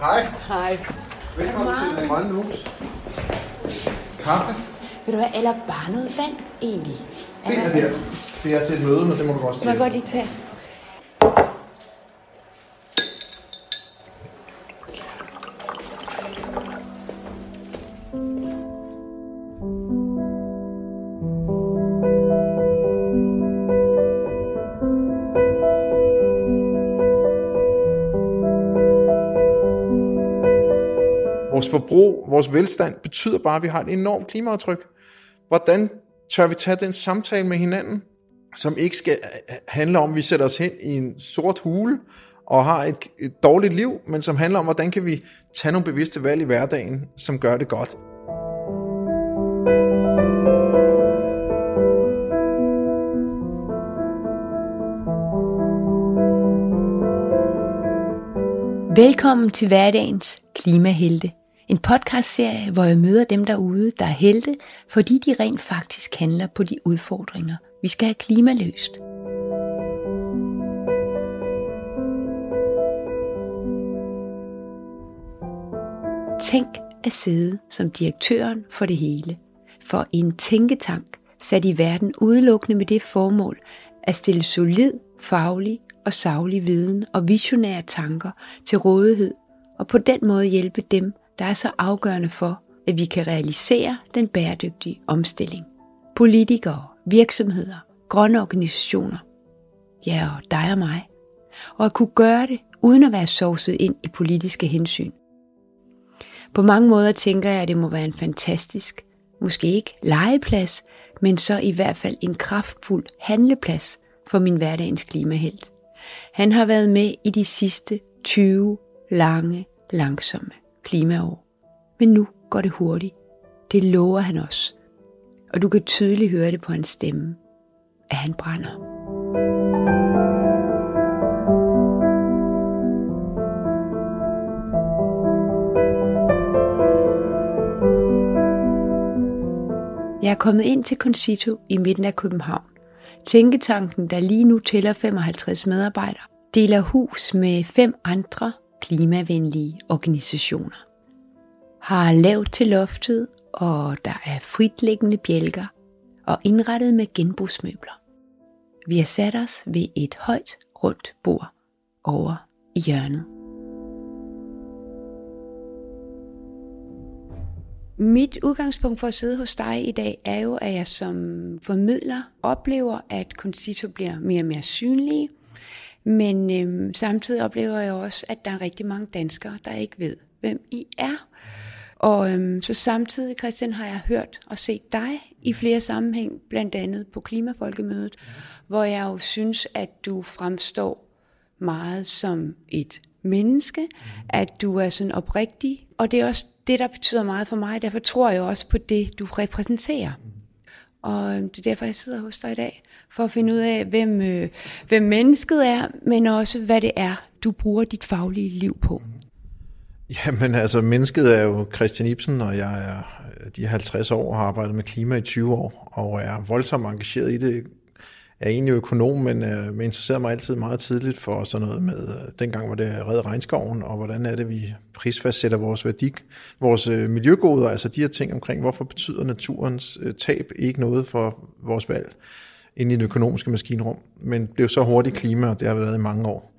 Hej. Hej. Velkommen til den grønne hus. Kaffe. Ved du hvad, eller bare noget vand egentlig? Det er der. Det er til et møde, men det må du også Må jeg godt lige tage? Forbrug, vores velstand betyder bare, at vi har et enormt klimaaftryk. Hvordan tør vi tage den samtale med hinanden, som ikke skal øh, øh, handle om, at vi sætter os hen i en sort hule og har et, et dårligt liv, men som handler om, hvordan kan vi tage nogle bevidste valg i hverdagen, som gør det godt. Velkommen til hverdagens Klimahelte. En podcastserie, hvor jeg møder dem derude, der er helte, fordi de rent faktisk handler på de udfordringer, vi skal have klimaløst. Tænk at sidde som direktøren for det hele, for en tænketank sat i verden udelukkende med det formål at stille solid, faglig og saglig viden og visionære tanker til rådighed, og på den måde hjælpe dem, der er så afgørende for, at vi kan realisere den bæredygtige omstilling. Politikere, virksomheder, grønne organisationer, ja og dig og mig, og at kunne gøre det uden at være sovset ind i politiske hensyn. På mange måder tænker jeg, at det må være en fantastisk, måske ikke legeplads, men så i hvert fald en kraftfuld handleplads for min hverdagens klimahelt. Han har været med i de sidste 20 lange, langsomme klimaår. Men nu går det hurtigt. Det lover han også. Og du kan tydeligt høre det på hans stemme, at han brænder. Jeg er kommet ind til Concito i midten af København. Tænketanken, der lige nu tæller 55 medarbejdere, deler hus med fem andre klimavenlige organisationer. Har lavt til loftet, og der er fritliggende bjælker og indrettet med genbrugsmøbler. Vi har sat os ved et højt, rundt bord over i hjørnet. Mit udgangspunkt for at sidde hos dig i dag er jo, at jeg som formidler oplever, at Concito bliver mere og mere synlige. Men øhm, samtidig oplever jeg også, at der er rigtig mange danskere, der ikke ved, hvem I er. Og øhm, så samtidig, Christian, har jeg hørt og set dig i flere sammenhæng, blandt andet på Klimafolkemødet, hvor jeg jo synes, at du fremstår meget som et menneske, at du er sådan oprigtig, og det er også det, der betyder meget for mig. Derfor tror jeg også på det, du repræsenterer. Og øhm, det er derfor, jeg sidder hos dig i dag, for at finde ud af, hvem, øh, hvem mennesket er, men også, hvad det er, du bruger dit faglige liv på. Jamen altså, mennesket er jo Christian Ibsen, og jeg er de 50 år og har arbejdet med klima i 20 år, og er voldsomt engageret i det. Jeg er egentlig økonom, men, øh, men interesserer mig altid meget tidligt for sådan noget med, øh, dengang var det Red Regnskoven, og hvordan er det, vi prisfastsætter vores værdi, vores øh, miljøgoder, altså de her ting omkring, hvorfor betyder naturens øh, tab ikke noget for vores valg ind i det økonomiske maskinrum, men blev så hurtigt klima, og det har været i mange år,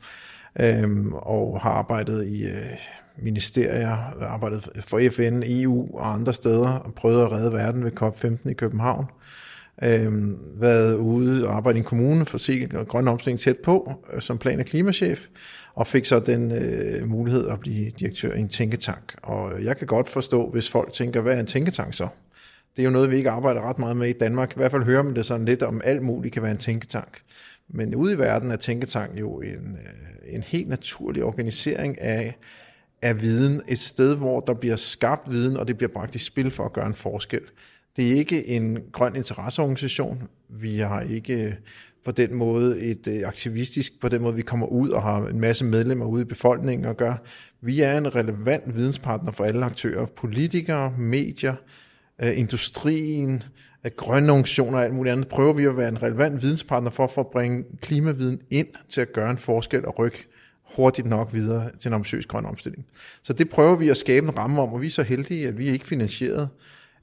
øhm, og har arbejdet i øh, ministerier, arbejdet for FN, EU og andre steder, og prøvet at redde verden ved COP15 i København, øhm, været ude og arbejde i en kommune for at se grøn omstilling tæt på, øh, som plan- og klimachef, og fik så den øh, mulighed at blive direktør i en tænketank. Og øh, jeg kan godt forstå, hvis folk tænker, hvad er en tænketank så? Det er jo noget, vi ikke arbejder ret meget med i Danmark. I hvert fald hører man det sådan lidt om, alt muligt kan være en tænketank. Men ude i verden er tænketank jo en, øh, en helt naturlig organisering af, af viden. Et sted, hvor der bliver skabt viden, og det bliver bragt i spil for at gøre en forskel. Det er ikke en grøn interesseorganisation. Vi har ikke øh, på den måde et øh, aktivistisk, på den måde vi kommer ud og har en masse medlemmer ude i befolkningen og gør. Vi er en relevant videnspartner for alle aktører, politikere, medier, øh, industrien, øh, grønne organisationer og alt muligt andet. Prøver vi at være en relevant videnspartner for, for at bringe klimaviden ind til at gøre en forskel og rykke hurtigt nok videre til en ambitiøs grøn omstilling. Så det prøver vi at skabe en ramme om, og vi er så heldige, at vi er ikke finansieret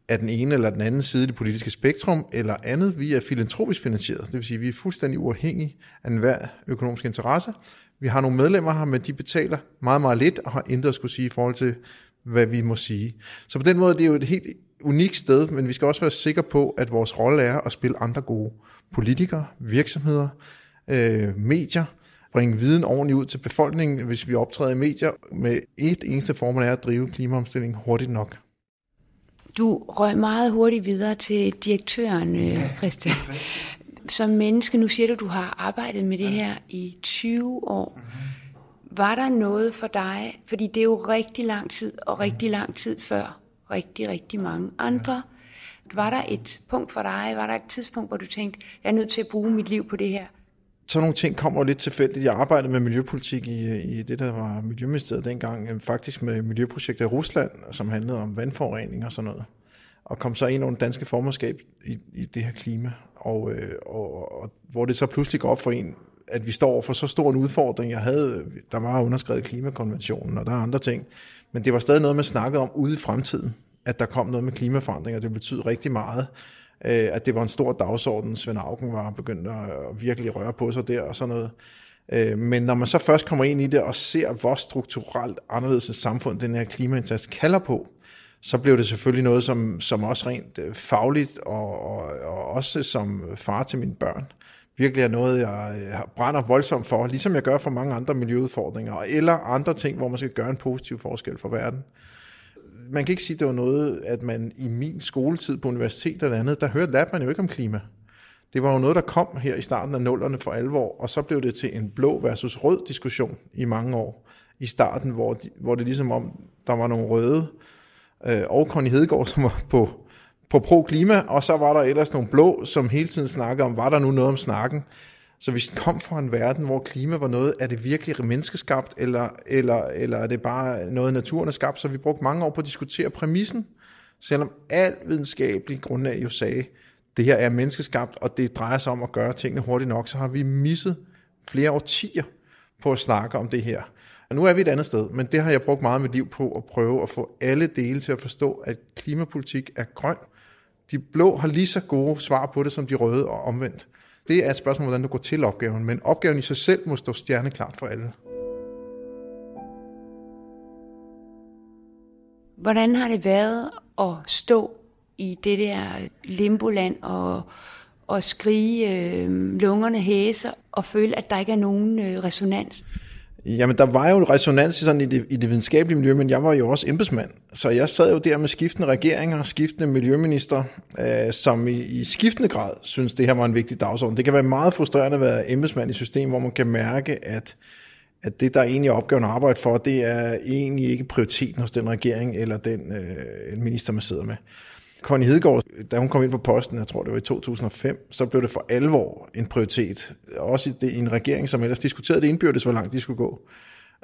af den ene eller den anden side af det politiske spektrum, eller andet. Vi er filantropisk finansieret, det vil sige, at vi er fuldstændig uafhængige af enhver økonomisk interesse. Vi har nogle medlemmer her, men de betaler meget, meget lidt, og har intet at skulle sige i forhold til, hvad vi må sige. Så på den måde det er jo et helt unikt sted, men vi skal også være sikre på, at vores rolle er at spille andre gode politikere, virksomheder, øh, medier, bringe viden ordentligt ud til befolkningen, hvis vi optræder i medier med et eneste formål er at drive klimaomstilling hurtigt nok. Du røg meget hurtigt videre til direktøren, øh, Christian. Som menneske, nu siger du, du har arbejdet med det her i 20 år. Var der noget for dig, fordi det er jo rigtig lang tid, og rigtig lang tid før rigtig, rigtig mange andre. Var der et punkt for dig, var der et tidspunkt, hvor du tænkte, jeg er nødt til at bruge mit liv på det her? sådan nogle ting kommer lidt tilfældigt. Jeg arbejdede med miljøpolitik i, øh, i det, der var Miljøministeriet dengang, øh, faktisk med miljøprojekter i Rusland, som handlede om vandforurening og sådan noget. Og kom så ind under danske formandskab i, i det her klima, og, øh, og, og, og hvor det så pludselig går op for en, at vi står for så stor en udfordring. Jeg havde, der var underskrevet klimakonventionen, og der er andre ting, men det var stadig noget, man snakkede om ude i fremtiden, at der kom noget med klimaforandringer. Det betød rigtig meget øh, at det var en stor dagsorden. Svend Augen var begyndt at virkelig røre på sig der og sådan noget. Øh, men når man så først kommer ind i det og ser, hvor strukturelt anderledes et samfund den her klimaindsats kalder på, så blev det selvfølgelig noget, som, som også rent øh, fagligt og, og, og også som far til mine børn virkelig er noget, jeg øh, brænder voldsomt for, ligesom jeg gør for mange andre miljøudfordringer, eller andre ting, hvor man skal gøre en positiv forskel for verden man kan ikke sige, at det var noget, at man i min skoletid på universitet eller andet, der hørte, lærte man jo ikke om klima. Det var jo noget, der kom her i starten af nullerne for alvor, og så blev det til en blå versus rød diskussion i mange år. I starten, hvor, de, hvor det ligesom om, der var nogle røde, øh, og Connie Hedegaard, som var på, på pro-klima, og så var der ellers nogle blå, som hele tiden snakkede om, var der nu noget om snakken? Så vi kom fra en verden, hvor klima var noget, er det virkelig menneskeskabt, eller, eller, eller er det bare noget, naturen er skabt? Så vi brugte mange år på at diskutere præmissen, selvom al videnskabelig grundlag jo sagde, det her er menneskeskabt, og det drejer sig om at gøre tingene hurtigt nok, så har vi misset flere årtier på at snakke om det her. Og nu er vi et andet sted, men det har jeg brugt meget af mit liv på at prøve at få alle dele til at forstå, at klimapolitik er grøn. De blå har lige så gode svar på det, som de røde og omvendt. Det er et spørgsmål, hvordan du går til opgaven, men opgaven i sig selv må stå stjerneklart for alle. Hvordan har det været at stå i det der limboland og, og skrige øh, lungerne hæse og føle, at der ikke er nogen øh, resonans? Jamen, der var jo en resonans sådan i, det, i det videnskabelige miljø, men jeg var jo også embedsmand. Så jeg sad jo der med skiftende regeringer, skiftende miljøminister, øh, som i, i skiftende grad synes, det her var en vigtig dagsorden. Det kan være meget frustrerende at være embedsmand i et system, hvor man kan mærke, at, at det, der egentlig er opgaven at arbejde for, det er egentlig ikke prioriteten hos den regering eller den øh, minister, man sidder med. Connie Hedegaard, da hun kom ind på posten, jeg tror det var i 2005, så blev det for alvor en prioritet. Også i, det, i en regering, som ellers diskuterede det indbyrdes, hvor langt de skulle gå.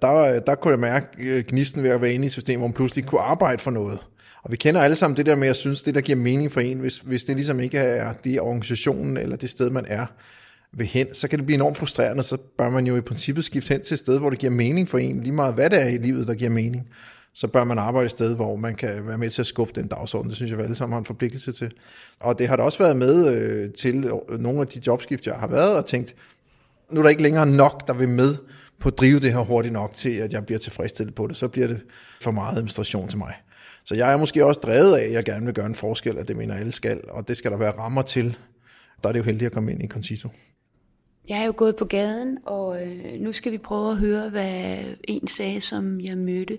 Der, der kunne jeg mærke øh, gnisten ved at være inde i systemet, hvor man pludselig kunne arbejde for noget. Og vi kender alle sammen det der med, at jeg synes, det der giver mening for en, hvis, hvis det ligesom ikke er det organisationen eller det sted, man er ved hen, så kan det blive enormt frustrerende, så bør man jo i princippet skifte hen til et sted, hvor det giver mening for en, lige meget hvad det er i livet, der giver mening så bør man arbejde et sted, hvor man kan være med til at skubbe den dagsorden. Det synes jeg, vi alle sammen har en forpligtelse til. Og det har da også været med øh, til øh, nogle af de jobskift, jeg har været, og tænkt, nu er der ikke længere nok, der vil med på at drive det her hurtigt nok til, at jeg bliver tilfredsstillet på det. Så bliver det for meget administration til mig. Så jeg er måske også drevet af, at jeg gerne vil gøre en forskel, og det mener alle skal, og det skal der være rammer til. Der er det jo heldigt at komme ind i Concito. Jeg er jo gået på gaden, og øh, nu skal vi prøve at høre, hvad en sagde, som jeg mødte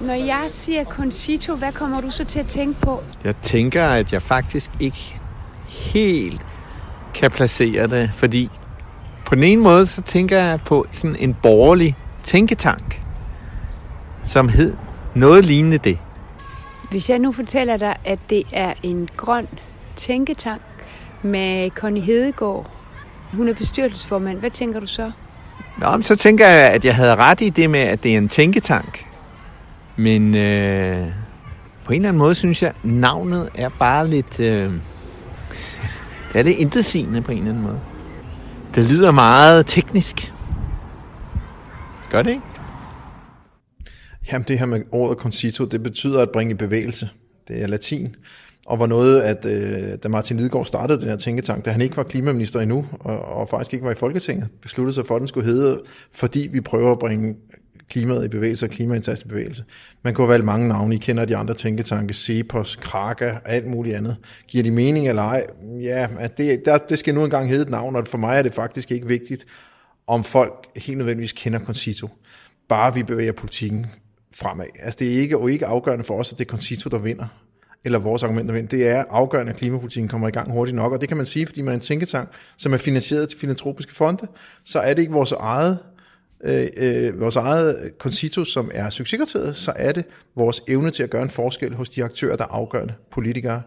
når jeg siger Concito, hvad kommer du så til at tænke på? Jeg tænker, at jeg faktisk ikke helt kan placere det, fordi på den ene måde, så tænker jeg på sådan en borgerlig tænketank, som hed noget lignende det. Hvis jeg nu fortæller dig, at det er en grøn tænketank med Connie Hedegaard, hun er bestyrelsesformand, hvad tænker du så? Nå, så tænker jeg, at jeg havde ret i det med, at det er en tænketank. Men øh, på en eller anden måde synes jeg, navnet er bare lidt... Øh, det er lidt intetsigende på en eller anden måde. Det lyder meget teknisk. Gør det ikke? Jamen det her med ordet concito, det betyder at bringe bevægelse. Det er latin. Og var noget, at øh, da Martin Lidegaard startede den her tænketank, da han ikke var klimaminister endnu, og, og faktisk ikke var i Folketinget, besluttede sig for, at den skulle hedde, fordi vi prøver at bringe klimaet i bevægelse og klimaindsats i bevægelse. Man kunne valgt mange navne. I kender de andre tænketanke, CEPOS, Kraka, alt muligt andet. Giver de mening eller ej? Ja, at det, der, det skal nu engang hedde et navn, og for mig er det faktisk ikke vigtigt, om folk helt nødvendigvis kender Concito. Bare vi bevæger politikken fremad. Altså det er ikke, og ikke afgørende for os, at det er Concito, der vinder eller vores argument, der vinder. Det er afgørende, at klimapolitikken kommer i gang hurtigt nok, og det kan man sige, fordi man er en tænketank, som er finansieret til filantropiske fonde, så er det ikke vores eget øh, øh, vores eget Concito, som er succeskriteriet, så er det vores evne til at gøre en forskel hos de aktører, der er afgørende. Politikere,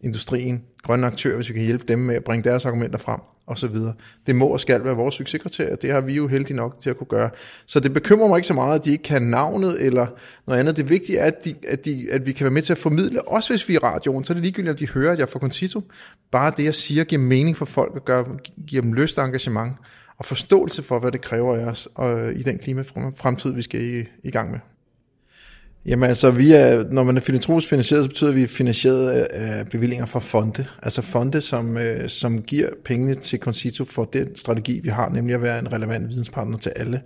industrien, grønne aktører, hvis vi kan hjælpe dem med at bringe deres argumenter frem, og så videre. Det må og skal være vores succeskriterier, det har vi jo heldig nok til at kunne gøre. Så det bekymrer mig ikke så meget, at de ikke kan navnet eller noget andet. Det vigtige er, at, de, at, de, at vi kan være med til at formidle, også hvis vi er i radioen, så er det ligegyldigt, om de hører, at jeg får Concito. Bare det, jeg siger, giver mening for folk og gør, giver dem lyst og engagement og forståelse for, hvad det kræver af os og øh, i den klimafremtid, vi skal i, i gang med. Jamen altså, vi er, når man er filantropisk finansieret, så betyder vi finansieret af bevillinger fra fonde. Altså fonde, som, øh, som giver pengene til Concito for den strategi, vi har, nemlig at være en relevant videnspartner til alle.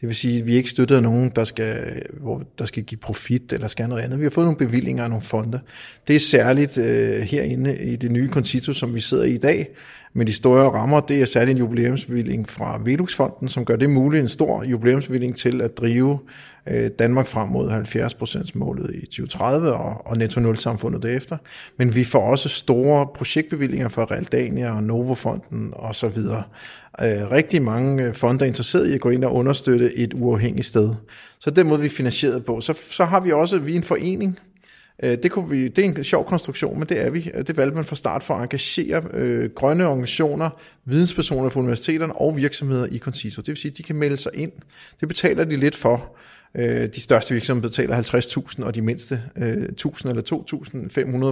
Det vil sige, at vi ikke støtter nogen, der skal, hvor der skal give profit eller skal noget andet. Vi har fået nogle bevillinger af nogle fonde. Det er særligt øh, herinde i det nye Concito, som vi sidder i i dag, med de store rammer, det er særligt en jubilæumsbevilling fra Veluxfonden, som gør det muligt, en stor jubilæumsbevilling til at drive øh, Danmark frem mod 70% målet i 2030 og, og netto nul samfundet derefter. Men vi får også store projektbevillinger fra Realdania og Novofonden og så videre. Øh, rigtig mange øh, fonde er interesseret i at gå ind og understøtte et uafhængigt sted. Så den måde vi er finansieret på. Så, så har vi også, vi er en forening, Øh, det, kunne vi, det er en sjov konstruktion, men det er vi. Det valgte man fra start for at engagere øh, grønne organisationer, videnspersoner fra universiteterne og virksomheder i Conciso. Det vil sige, at de kan melde sig ind. Det betaler de lidt for. Øh, de største virksomheder betaler 50.000, og de mindste øh, 1.000 eller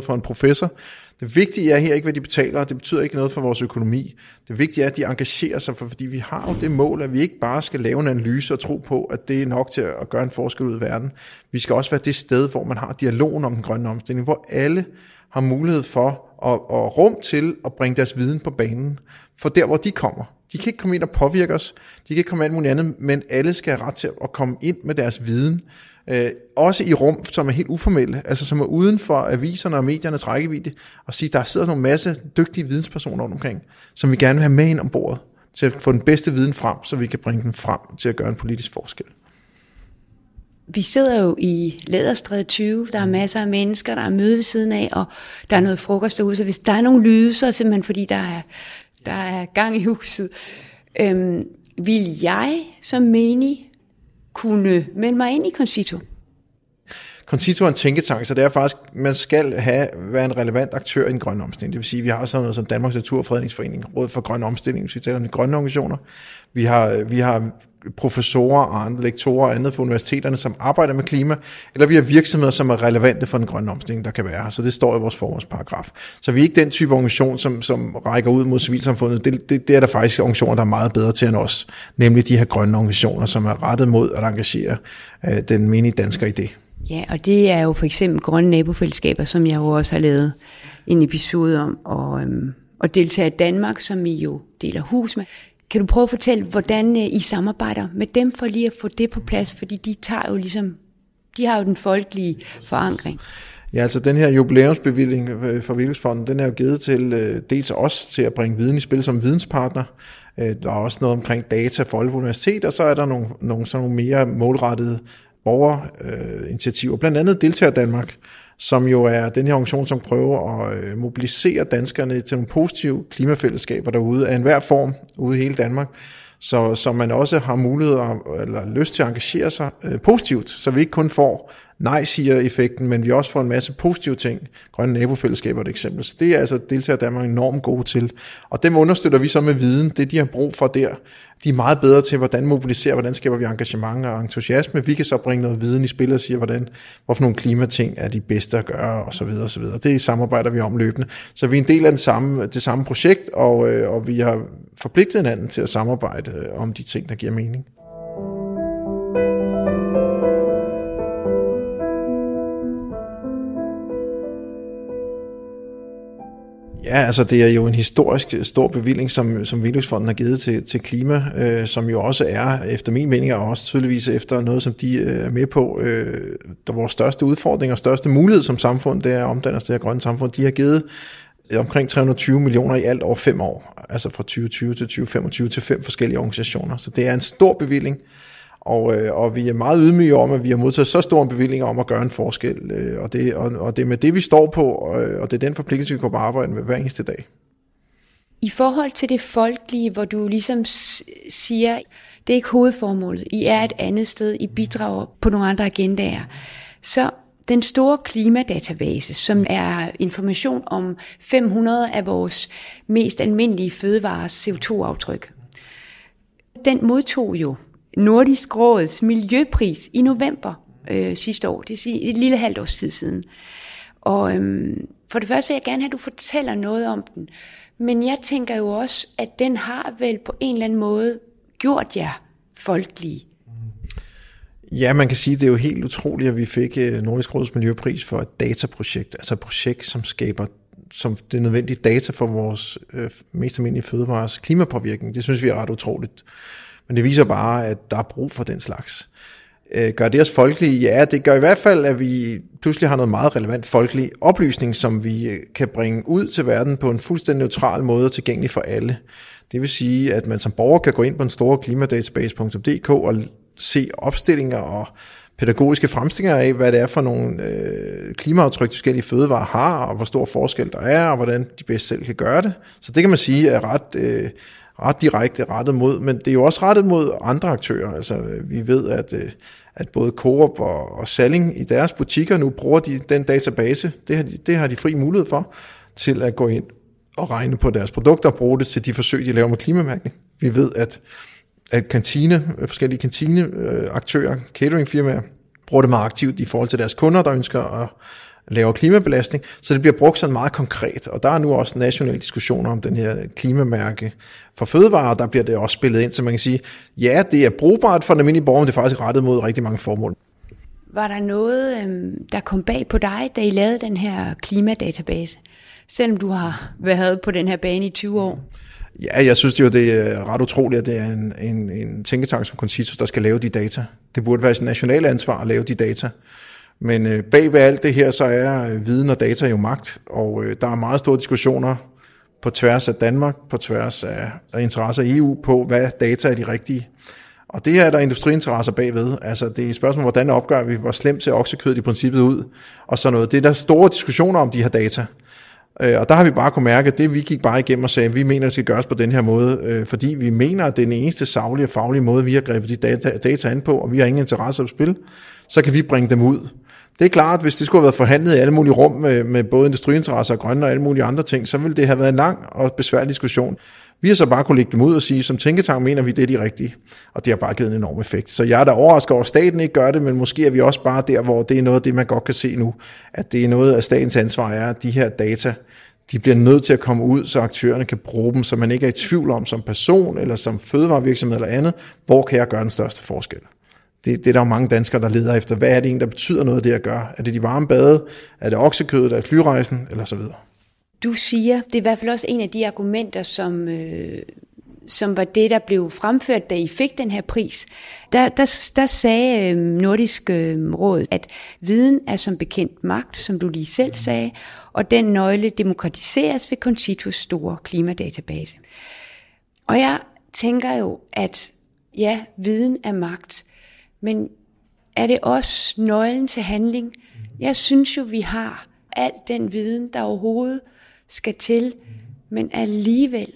2.500 for en professor. Det vigtige er her ikke, hvad de betaler, og det betyder ikke noget for vores økonomi. Det vigtige er, at de engagerer sig, for, fordi vi har jo det mål, at vi ikke bare skal lave en analyse og tro på, at det er nok til at gøre en forskel ud i verden. Vi skal også være det sted, hvor man har dialogen om den grønne omstilling, hvor alle har mulighed for og, og rum til at bringe deres viden på banen. For der, hvor de kommer, de kan ikke komme ind og påvirke os, de kan ikke komme ind med andet, men alle skal have ret til at komme ind med deres viden. Øh, også i rum, som er helt uformelle, altså som er uden for aviserne og mediernes rækkevidde, og sige, der sidder nogle masse dygtige videnspersoner rundt omkring, som vi gerne vil have med ind om bordet, til at få den bedste viden frem, så vi kan bringe den frem til at gøre en politisk forskel. Vi sidder jo i Læderstræde 20, der er masser af mennesker, der er møde ved siden af, og der er noget frokost derude, så hvis der er nogle lyde, så er det simpelthen fordi, der er, der er gang i huset. Øhm, vil jeg som menig kunne melde mig ind i Concito? Concito er en tænketank, så det er faktisk, man skal have, være en relevant aktør i en grøn omstilling. Det vil sige, at vi har sådan noget som Danmarks Naturfredningsforening, Råd for Grøn Omstilling, hvis vi taler om de grønne organisationer. Vi har, vi har professorer og andre lektorer og andet fra universiteterne, som arbejder med klima, eller vi har virksomheder, som er relevante for den grønne omstilling, der kan være. Så det står i vores formålsparagraf. Så vi er ikke den type organisation, som, som rækker ud mod civilsamfundet. Det, det, det er der faktisk organisationer, der er meget bedre til end os. Nemlig de her grønne organisationer, som er rettet mod at engagere øh, den menige dansker i det. Ja, og det er jo for eksempel grønne nabofællesskaber, som jeg jo også har lavet en episode om, og, øhm, og deltager i Danmark, som vi jo deler hus med. Kan du prøve at fortælle, hvordan øh, I samarbejder med dem for lige at få det på plads? Fordi de tager jo ligesom, de har jo den folkelige forankring. Ja, altså den her jubilæumsbevilling øh, fra for den er jo givet til øh, dels os til at bringe viden i spil som videnspartner. Der er også noget omkring data for Aalborg Universitet, og så er der nogle, nogle, sådan nogle mere målrettede borgerinitiativer, blandt andet Deltager Danmark, som jo er den her organisation, som prøver at øh, mobilisere danskerne til nogle positive klimafællesskaber derude af enhver form ude i hele Danmark, så, så man også har mulighed eller lyst til at engagere sig øh, positivt, så vi ikke kun får nej-siger-effekten, men vi også får en masse positive ting. Grønne nabofællesskaber er et eksempel. Så det er altså deltager Danmark enormt gode til. Og dem understøtter vi så med viden. Det de har brug for der. De er meget bedre til, hvordan mobiliserer, hvordan skaber vi engagement og entusiasme. Vi kan så bringe noget viden i spil og sige, hvordan, hvorfor nogle klimating er de bedste at gøre, og så videre, og så videre. Det samarbejder vi om løbende. Så vi er en del af den samme, det samme projekt, og, øh, og vi har forpligtet hinanden til at samarbejde øh, om de ting, der giver mening. Altså det er jo en historisk øh, stor bevilling, som, som Velux-fonden har givet til, til klima, øh, som jo også er, efter min mening, og også tydeligvis efter noget, som de øh, er med på, øh, der vores største udfordring og største mulighed som samfund, det er at omdanne os det her grønne samfund. De har givet øh, omkring 320 millioner i alt over fem år, altså fra 2020 til 2025 til fem forskellige organisationer. Så det er en stor bevilling, og, øh, og vi er meget ydmyge om, at vi har modtaget så stor en bevilling om at gøre en forskel, øh, og, det, og, og det er med det, vi står på, og, og det er den forpligtelse, vi kommer på arbejde med hver eneste dag. I forhold til det folkelige, hvor du ligesom siger, det er ikke hovedformålet, I er et andet sted, I bidrager på nogle andre agendaer, så den store klimadatabase, som er information om 500 af vores mest almindelige fødevares CO2-aftryk, den modtog jo Nordisk Råds Miljøpris i november øh, sidste år, det er et lille halvt års tid siden. Og øhm, for det første vil jeg gerne have, at du fortæller noget om den. Men jeg tænker jo også, at den har vel på en eller anden måde gjort jer folkelige. Ja, man kan sige, at det er jo helt utroligt, at vi fik øh, Nordisk Råds Miljøpris for et dataprojekt, altså et projekt, som skaber som det nødvendige data for vores øh, mest almindelige fødevares klimapåvirkning. Det synes vi er ret utroligt. Men det viser bare, at der er brug for den slags. Øh, gør det os folkelige? Ja, det gør i hvert fald, at vi pludselig har noget meget relevant folkelig oplysning, som vi øh, kan bringe ud til verden på en fuldstændig neutral måde tilgængelig for alle. Det vil sige, at man som borger kan gå ind på en stor klimadatabase.dk og se opstillinger og pædagogiske fremstillinger af, hvad det er for nogle øh, klimaaftryk, de forskellige fødevarer har, og hvor stor forskel der er, og hvordan de bedst selv kan gøre det. Så det kan man sige er ret, øh, ret direkte rettet mod, men det er jo også rettet mod andre aktører. Altså, vi ved, at, øh, at både Coop og, og Salling i deres butikker nu bruger de, den database. Det har, de, det har de fri mulighed for til at gå ind og regne på deres produkter og bruge det til de forsøg, de laver med klimamærkning. Vi ved, at, at kantine, øh, forskellige kantineaktører, cateringfirmaer, bruger det meget aktivt i forhold til deres kunder, der ønsker at laver klimabelastning, så det bliver brugt sådan meget konkret. Og der er nu også nationale diskussioner om den her klimamærke for fødevarer, der bliver det også spillet ind, så man kan sige, ja, det er brugbart for den almindelige borger, men det er faktisk rettet mod rigtig mange formål. Var der noget, øhm, der kom bag på dig, da I lavede den her klimadatabase? Selvom du har været på den her bane i 20 år. Ja, jeg synes jo, det er ret utroligt, at det er en, en, en tænketank som Concito, der skal lave de data. Det burde være et nationalt ansvar at lave de data. Men øh, bag ved alt det her, så er øh, viden og data jo magt, og øh, der er meget store diskussioner på tværs af Danmark, på tværs af, af interesser i EU på, hvad data er de rigtige. Og det her er der industriinteresser bagved. Altså det er et spørgsmål, hvordan opgør vi, hvor slemt ser oksekødet i princippet ud, og sådan noget. Det er der store diskussioner om de her data. Øh, og der har vi bare kunne mærke, at det vi gik bare igennem og sagde, at vi mener, at det skal gøres på den her måde, øh, fordi vi mener, at det er den eneste saglige og faglige måde, vi har grebet de data, data an på, og vi har ingen interesse at spil, så kan vi bringe dem ud. Det er klart, hvis det skulle have været forhandlet i alle mulige rum med, med både industriinteresser og grønne og alle mulige andre ting, så ville det have været en lang og besværlig diskussion. Vi har så bare kunne lægge dem ud og sige, som tænketank mener vi, det er de rigtige. Og det har bare givet en enorm effekt. Så jeg er da overrasket over, at staten ikke gør det, men måske er vi også bare der, hvor det er noget af det, man godt kan se nu, at det er noget af statens ansvar er, at de her data, de bliver nødt til at komme ud, så aktørerne kan bruge dem, så man ikke er i tvivl om som person eller som fødevarevirksomhed eller andet, hvor kan jeg gøre den største forskel det, det er der jo mange danskere, der leder efter. Hvad er det egentlig, der betyder noget, det at gøre? Er det de varme bade? Er det oksekødet? Er det flyrejsen? Eller så videre. Du siger, det er i hvert fald også en af de argumenter, som, øh, som var det, der blev fremført, da I fik den her pris. Der, der, der sagde øh, Nordisk øh, Råd, at viden er som bekendt magt, som du lige selv sagde, og den nøgle demokratiseres ved Constitus store klimadatabase. Og jeg tænker jo, at ja, viden er magt, men er det også nøglen til handling? Jeg synes jo, vi har al den viden, der overhovedet skal til, men alligevel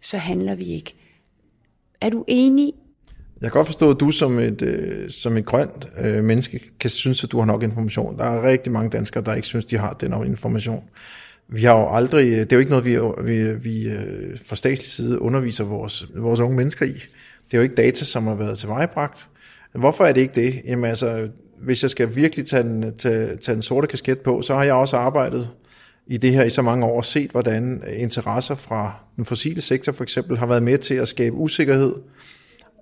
så handler vi ikke. Er du enig? Jeg kan godt forstå, at du som et, øh, som et grønt øh, menneske kan synes, at du har nok information. Der er rigtig mange danskere, der ikke synes, de har den information. Vi har jo aldrig, det er jo ikke noget, vi, vi, vi øh, fra statslig side underviser vores, vores unge mennesker i. Det er jo ikke data, som har været tilvejebragt. Hvorfor er det ikke det? Jamen altså, hvis jeg skal virkelig tage den, tage, tage den sorte kasket på, så har jeg også arbejdet i det her i så mange år og set, hvordan interesser fra den fossile sektor for eksempel har været med til at skabe usikkerhed,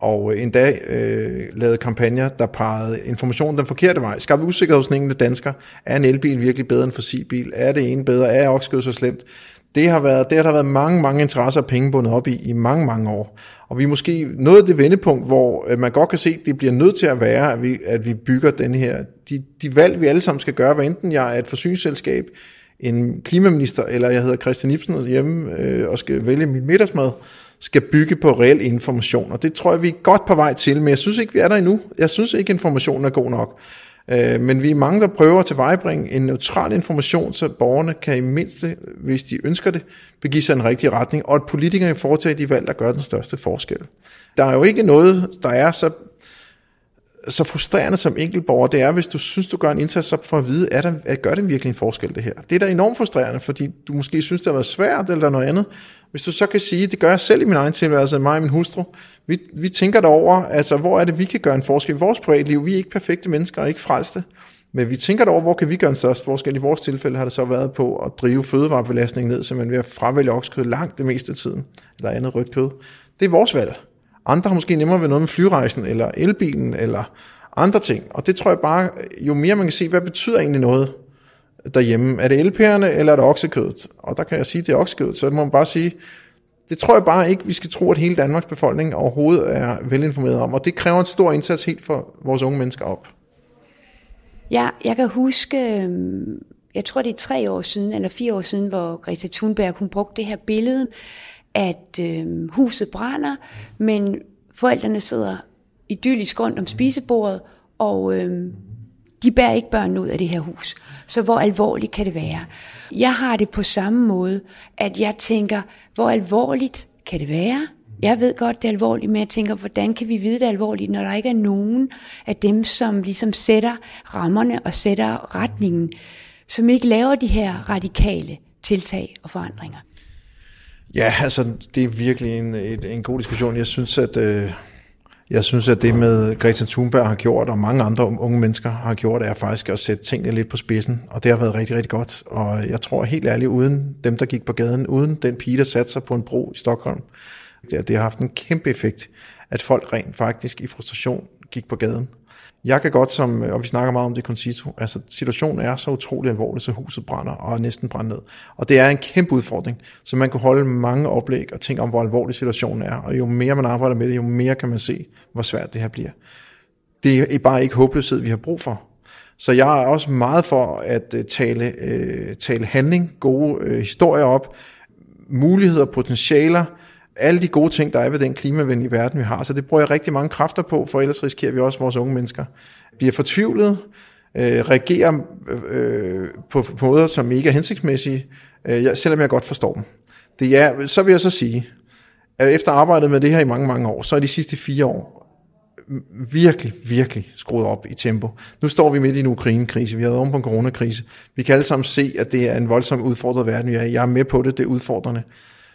og endda øh, lavede kampagner, der pegede informationen den forkerte vej. Skabte usikkerhed hos den enkelte dansker. Er en elbil virkelig bedre end en fossilbil? Er det ene bedre? Er okskød så slemt? Det har, været, det har der været mange, mange interesser og penge bundet op i i mange, mange år. Og vi er måske nået det vendepunkt, hvor øh, man godt kan se, at det bliver nødt til at være, at vi, at vi bygger den her, de, de valg, vi alle sammen skal gøre, hvad enten jeg er et forsyningsselskab, en klimaminister, eller jeg hedder Christian Ibsen hjemme øh, og skal vælge min middagsmad, skal bygge på reel information. Og det tror jeg, vi er godt på vej til, men jeg synes ikke, vi er der endnu. Jeg synes ikke, informationen er god nok. Øh, men vi er mange, der prøver at tilvejebringe en neutral information, så borgerne kan i mindste, hvis de ønsker det, begive sig en rigtig retning, og at politikerne foretager de valg, der gør den største forskel. Der er jo ikke noget, der er så så frustrerende som enkeltborger, det er, hvis du synes, du gør en indsats, så for at vide, er der, at gør det virkelig en forskel, det her. Det er da enormt frustrerende, fordi du måske synes, det har været svært, eller noget andet. Hvis du så kan sige, det gør jeg selv i min egen tilværelse, mig og min hustru, vi, vi tænker derover, altså hvor er det, vi kan gøre en forskel i vores privatliv. Vi er ikke perfekte mennesker og ikke frelste. Men vi tænker derover, hvor kan vi gøre en størst forskel? I vores tilfælde har det så været på at drive fødevarebelastningen ned, så man ved at fravælge oksekød langt det meste af tiden, eller andet rødt kød. Det er vores valg. Andre har måske nemmere ved noget med flyrejsen, eller elbilen, eller andre ting. Og det tror jeg bare, jo mere man kan se, hvad betyder egentlig noget derhjemme? Er det elpærerne, eller er det oksekødet? Og der kan jeg sige, at det er oksekødet, så må man bare sige, det tror jeg bare ikke, vi skal tro, at hele Danmarks befolkning overhovedet er velinformeret om, og det kræver en stor indsats helt for vores unge mennesker op. Ja, jeg kan huske, øhm, jeg tror det er tre år siden, eller fire år siden, hvor Greta Thunberg hun brugte det her billede, at øh, huset brænder, men forældrene sidder idyllisk rundt om spisebordet, og øh, de bærer ikke børn ud af det her hus. Så hvor alvorligt kan det være? Jeg har det på samme måde, at jeg tænker, hvor alvorligt kan det være? Jeg ved godt, det er alvorligt, men jeg tænker, hvordan kan vi vide, det er alvorligt, når der ikke er nogen af dem, som ligesom sætter rammerne og sætter retningen, som ikke laver de her radikale tiltag og forandringer? Ja, altså, det er virkelig en, en god diskussion. Jeg synes, at... Øh jeg synes, at det med Greta Thunberg har gjort, og mange andre unge mennesker har gjort, er faktisk at sætte tingene lidt på spidsen, og det har været rigtig, rigtig godt. Og jeg tror helt ærligt, uden dem, der gik på gaden, uden den pige, der satte sig på en bro i Stockholm, det, det har haft en kæmpe effekt, at folk rent faktisk i frustration gik på gaden. Jeg kan godt, som, øh, og vi snakker meget om det Concito, altså situationen er så utrolig alvorlig, så huset brænder og er næsten brændt ned. Og det er en kæmpe udfordring, så man kunne holde mange oplæg og tænke om, hvor alvorlig situationen er. Og jo mere man arbejder med det, jo mere kan man se, hvor svært det her bliver. Det er bare ikke håbløshed, vi har brug for. Så jeg er også meget for at øh, tale, øh, tale handling, gode historier op, muligheder, potentialer, alle de gode ting, der er ved den klimavenlige verden, vi har. Så det bruger jeg rigtig mange kræfter på, for ellers risikerer vi også, at vores unge mennesker bliver fortvivlet, øh, reagerer øh, øh, på, på måder, som ikke er hensigtsmæssige, øh, selvom jeg godt forstår dem. Det er, så vil jeg så sige, at efter arbejdet med det her i mange, mange år, så er de sidste fire år virkelig, virkelig skruet op i tempo. Nu står vi midt i en Ukraine-krise, vi har været om på en coronakrise. Vi kan alle sammen se, at det er en voldsom udfordret verden, vi er Jeg er med på det, det er udfordrende.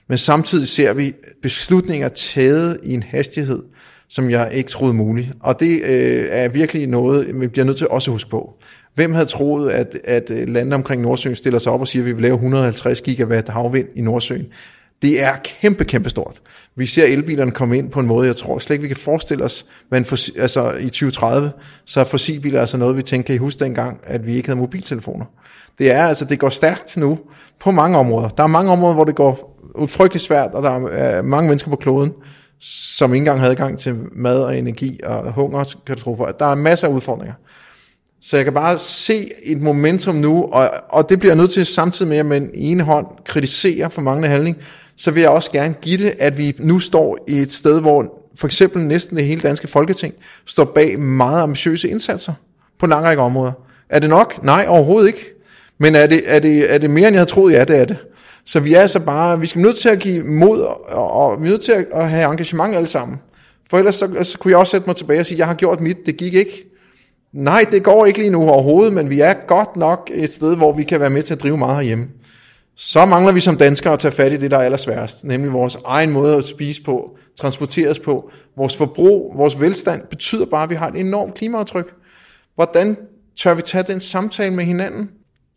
Men samtidig ser vi beslutninger taget i en hastighed, som jeg ikke troede mulig. Og det øh, er virkelig noget, vi bliver nødt til også at huske på. Hvem havde troet, at, at øh, landene omkring Nordsøen stiller sig op og siger, at vi vil lave 150 gigawatt havvind i Nordsøen? Det er kæmpe, kæmpe stort. Vi ser elbilerne komme ind på en måde, jeg tror slet ikke, vi kan forestille os, men for, altså, i 2030, så er fossilbiler altså noget, vi tænker, kan I huske dengang, at vi ikke havde mobiltelefoner? Det er altså, det går stærkt nu på mange områder. Der er mange områder, hvor det går frygtelig svært, og der er øh, mange mennesker på kloden, som ikke engang havde adgang til mad og energi og hungerkatastrofer. Der er masser af udfordringer. Så jeg kan bare se et momentum nu, og, og det bliver jeg nødt til samtidig med, at man i ene hånd kritiserer for manglende handling, så vil jeg også gerne give det, at vi nu står i et sted, hvor for eksempel næsten det hele danske folketing står bag meget ambitiøse indsatser på en lang række områder. Er det nok? Nej, overhovedet ikke. Men er det, er det, er det mere, end jeg havde troet? Ja, det er det. Så vi er altså bare, vi skal nødt til at give mod, og, og vi er nødt til at have engagement alle sammen. For ellers så, så kunne jeg også sætte mig tilbage og sige, jeg har gjort mit, det gik ikke. Nej, det går ikke lige nu overhovedet, men vi er godt nok et sted, hvor vi kan være med til at drive meget herhjemme. Så mangler vi som danskere at tage fat i det, der er allersværest, nemlig vores egen måde at spise på, transporteres på. Vores forbrug, vores velstand betyder bare, at vi har et enormt klimaaftryk. Hvordan tør vi tage den samtale med hinanden?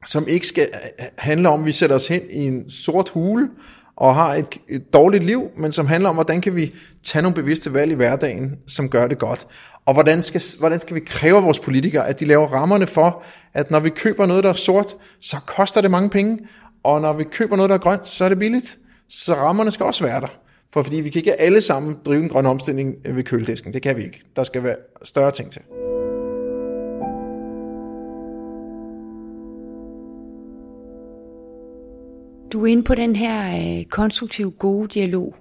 Som ikke skal øh, øh, handle om, at vi sætter os hen i en sort hule og har et, et dårligt liv, men som handler om, hvordan kan vi tage nogle bevidste valg i hverdagen, som gør det godt. Og hvordan skal, hvordan skal vi kræve af vores politikere, at de laver rammerne for, at når vi køber noget, der er sort, så koster det mange penge, Og når vi køber noget, der er grønt, så er det billigt. Så rammerne skal også være der. For fordi vi kan ikke alle sammen drive en grøn omstilling ved køledisken. Det kan vi ikke. Der skal være større ting til. Du er inde på den her øh, konstruktive, gode dialog.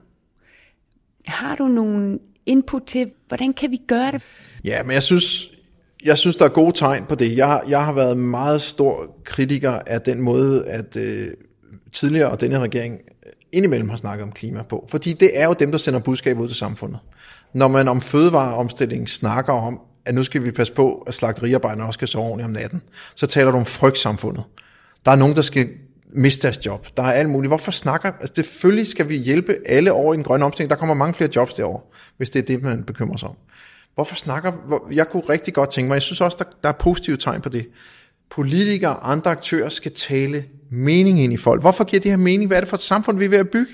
Har du nogle input til, hvordan kan vi gøre det? Ja, men jeg synes, jeg synes, der er gode tegn på det. Jeg, jeg har været meget stor kritiker af den måde, at øh, tidligere og denne regering øh, indimellem har snakket om klima på. Fordi det er jo dem, der sender budskab ud til samfundet. Når man om fødevareomstilling snakker om, at nu skal vi passe på, at slagteriarbejderne også skal sove ordentligt om natten, så taler du om frygtsamfundet. Der er nogen, der skal miste deres job. Der er alt muligt. Hvorfor snakker... Altså, selvfølgelig skal vi hjælpe alle over i en grøn omstilling. Der kommer mange flere jobs derovre, hvis det er det, man bekymrer sig om. Hvorfor snakker... Jeg kunne rigtig godt tænke mig, jeg synes også, der, der er positive tegn på det. Politikere og andre aktører skal tale mening ind i folk. Hvorfor giver det her mening? Hvad er det for et samfund, vi er ved at bygge?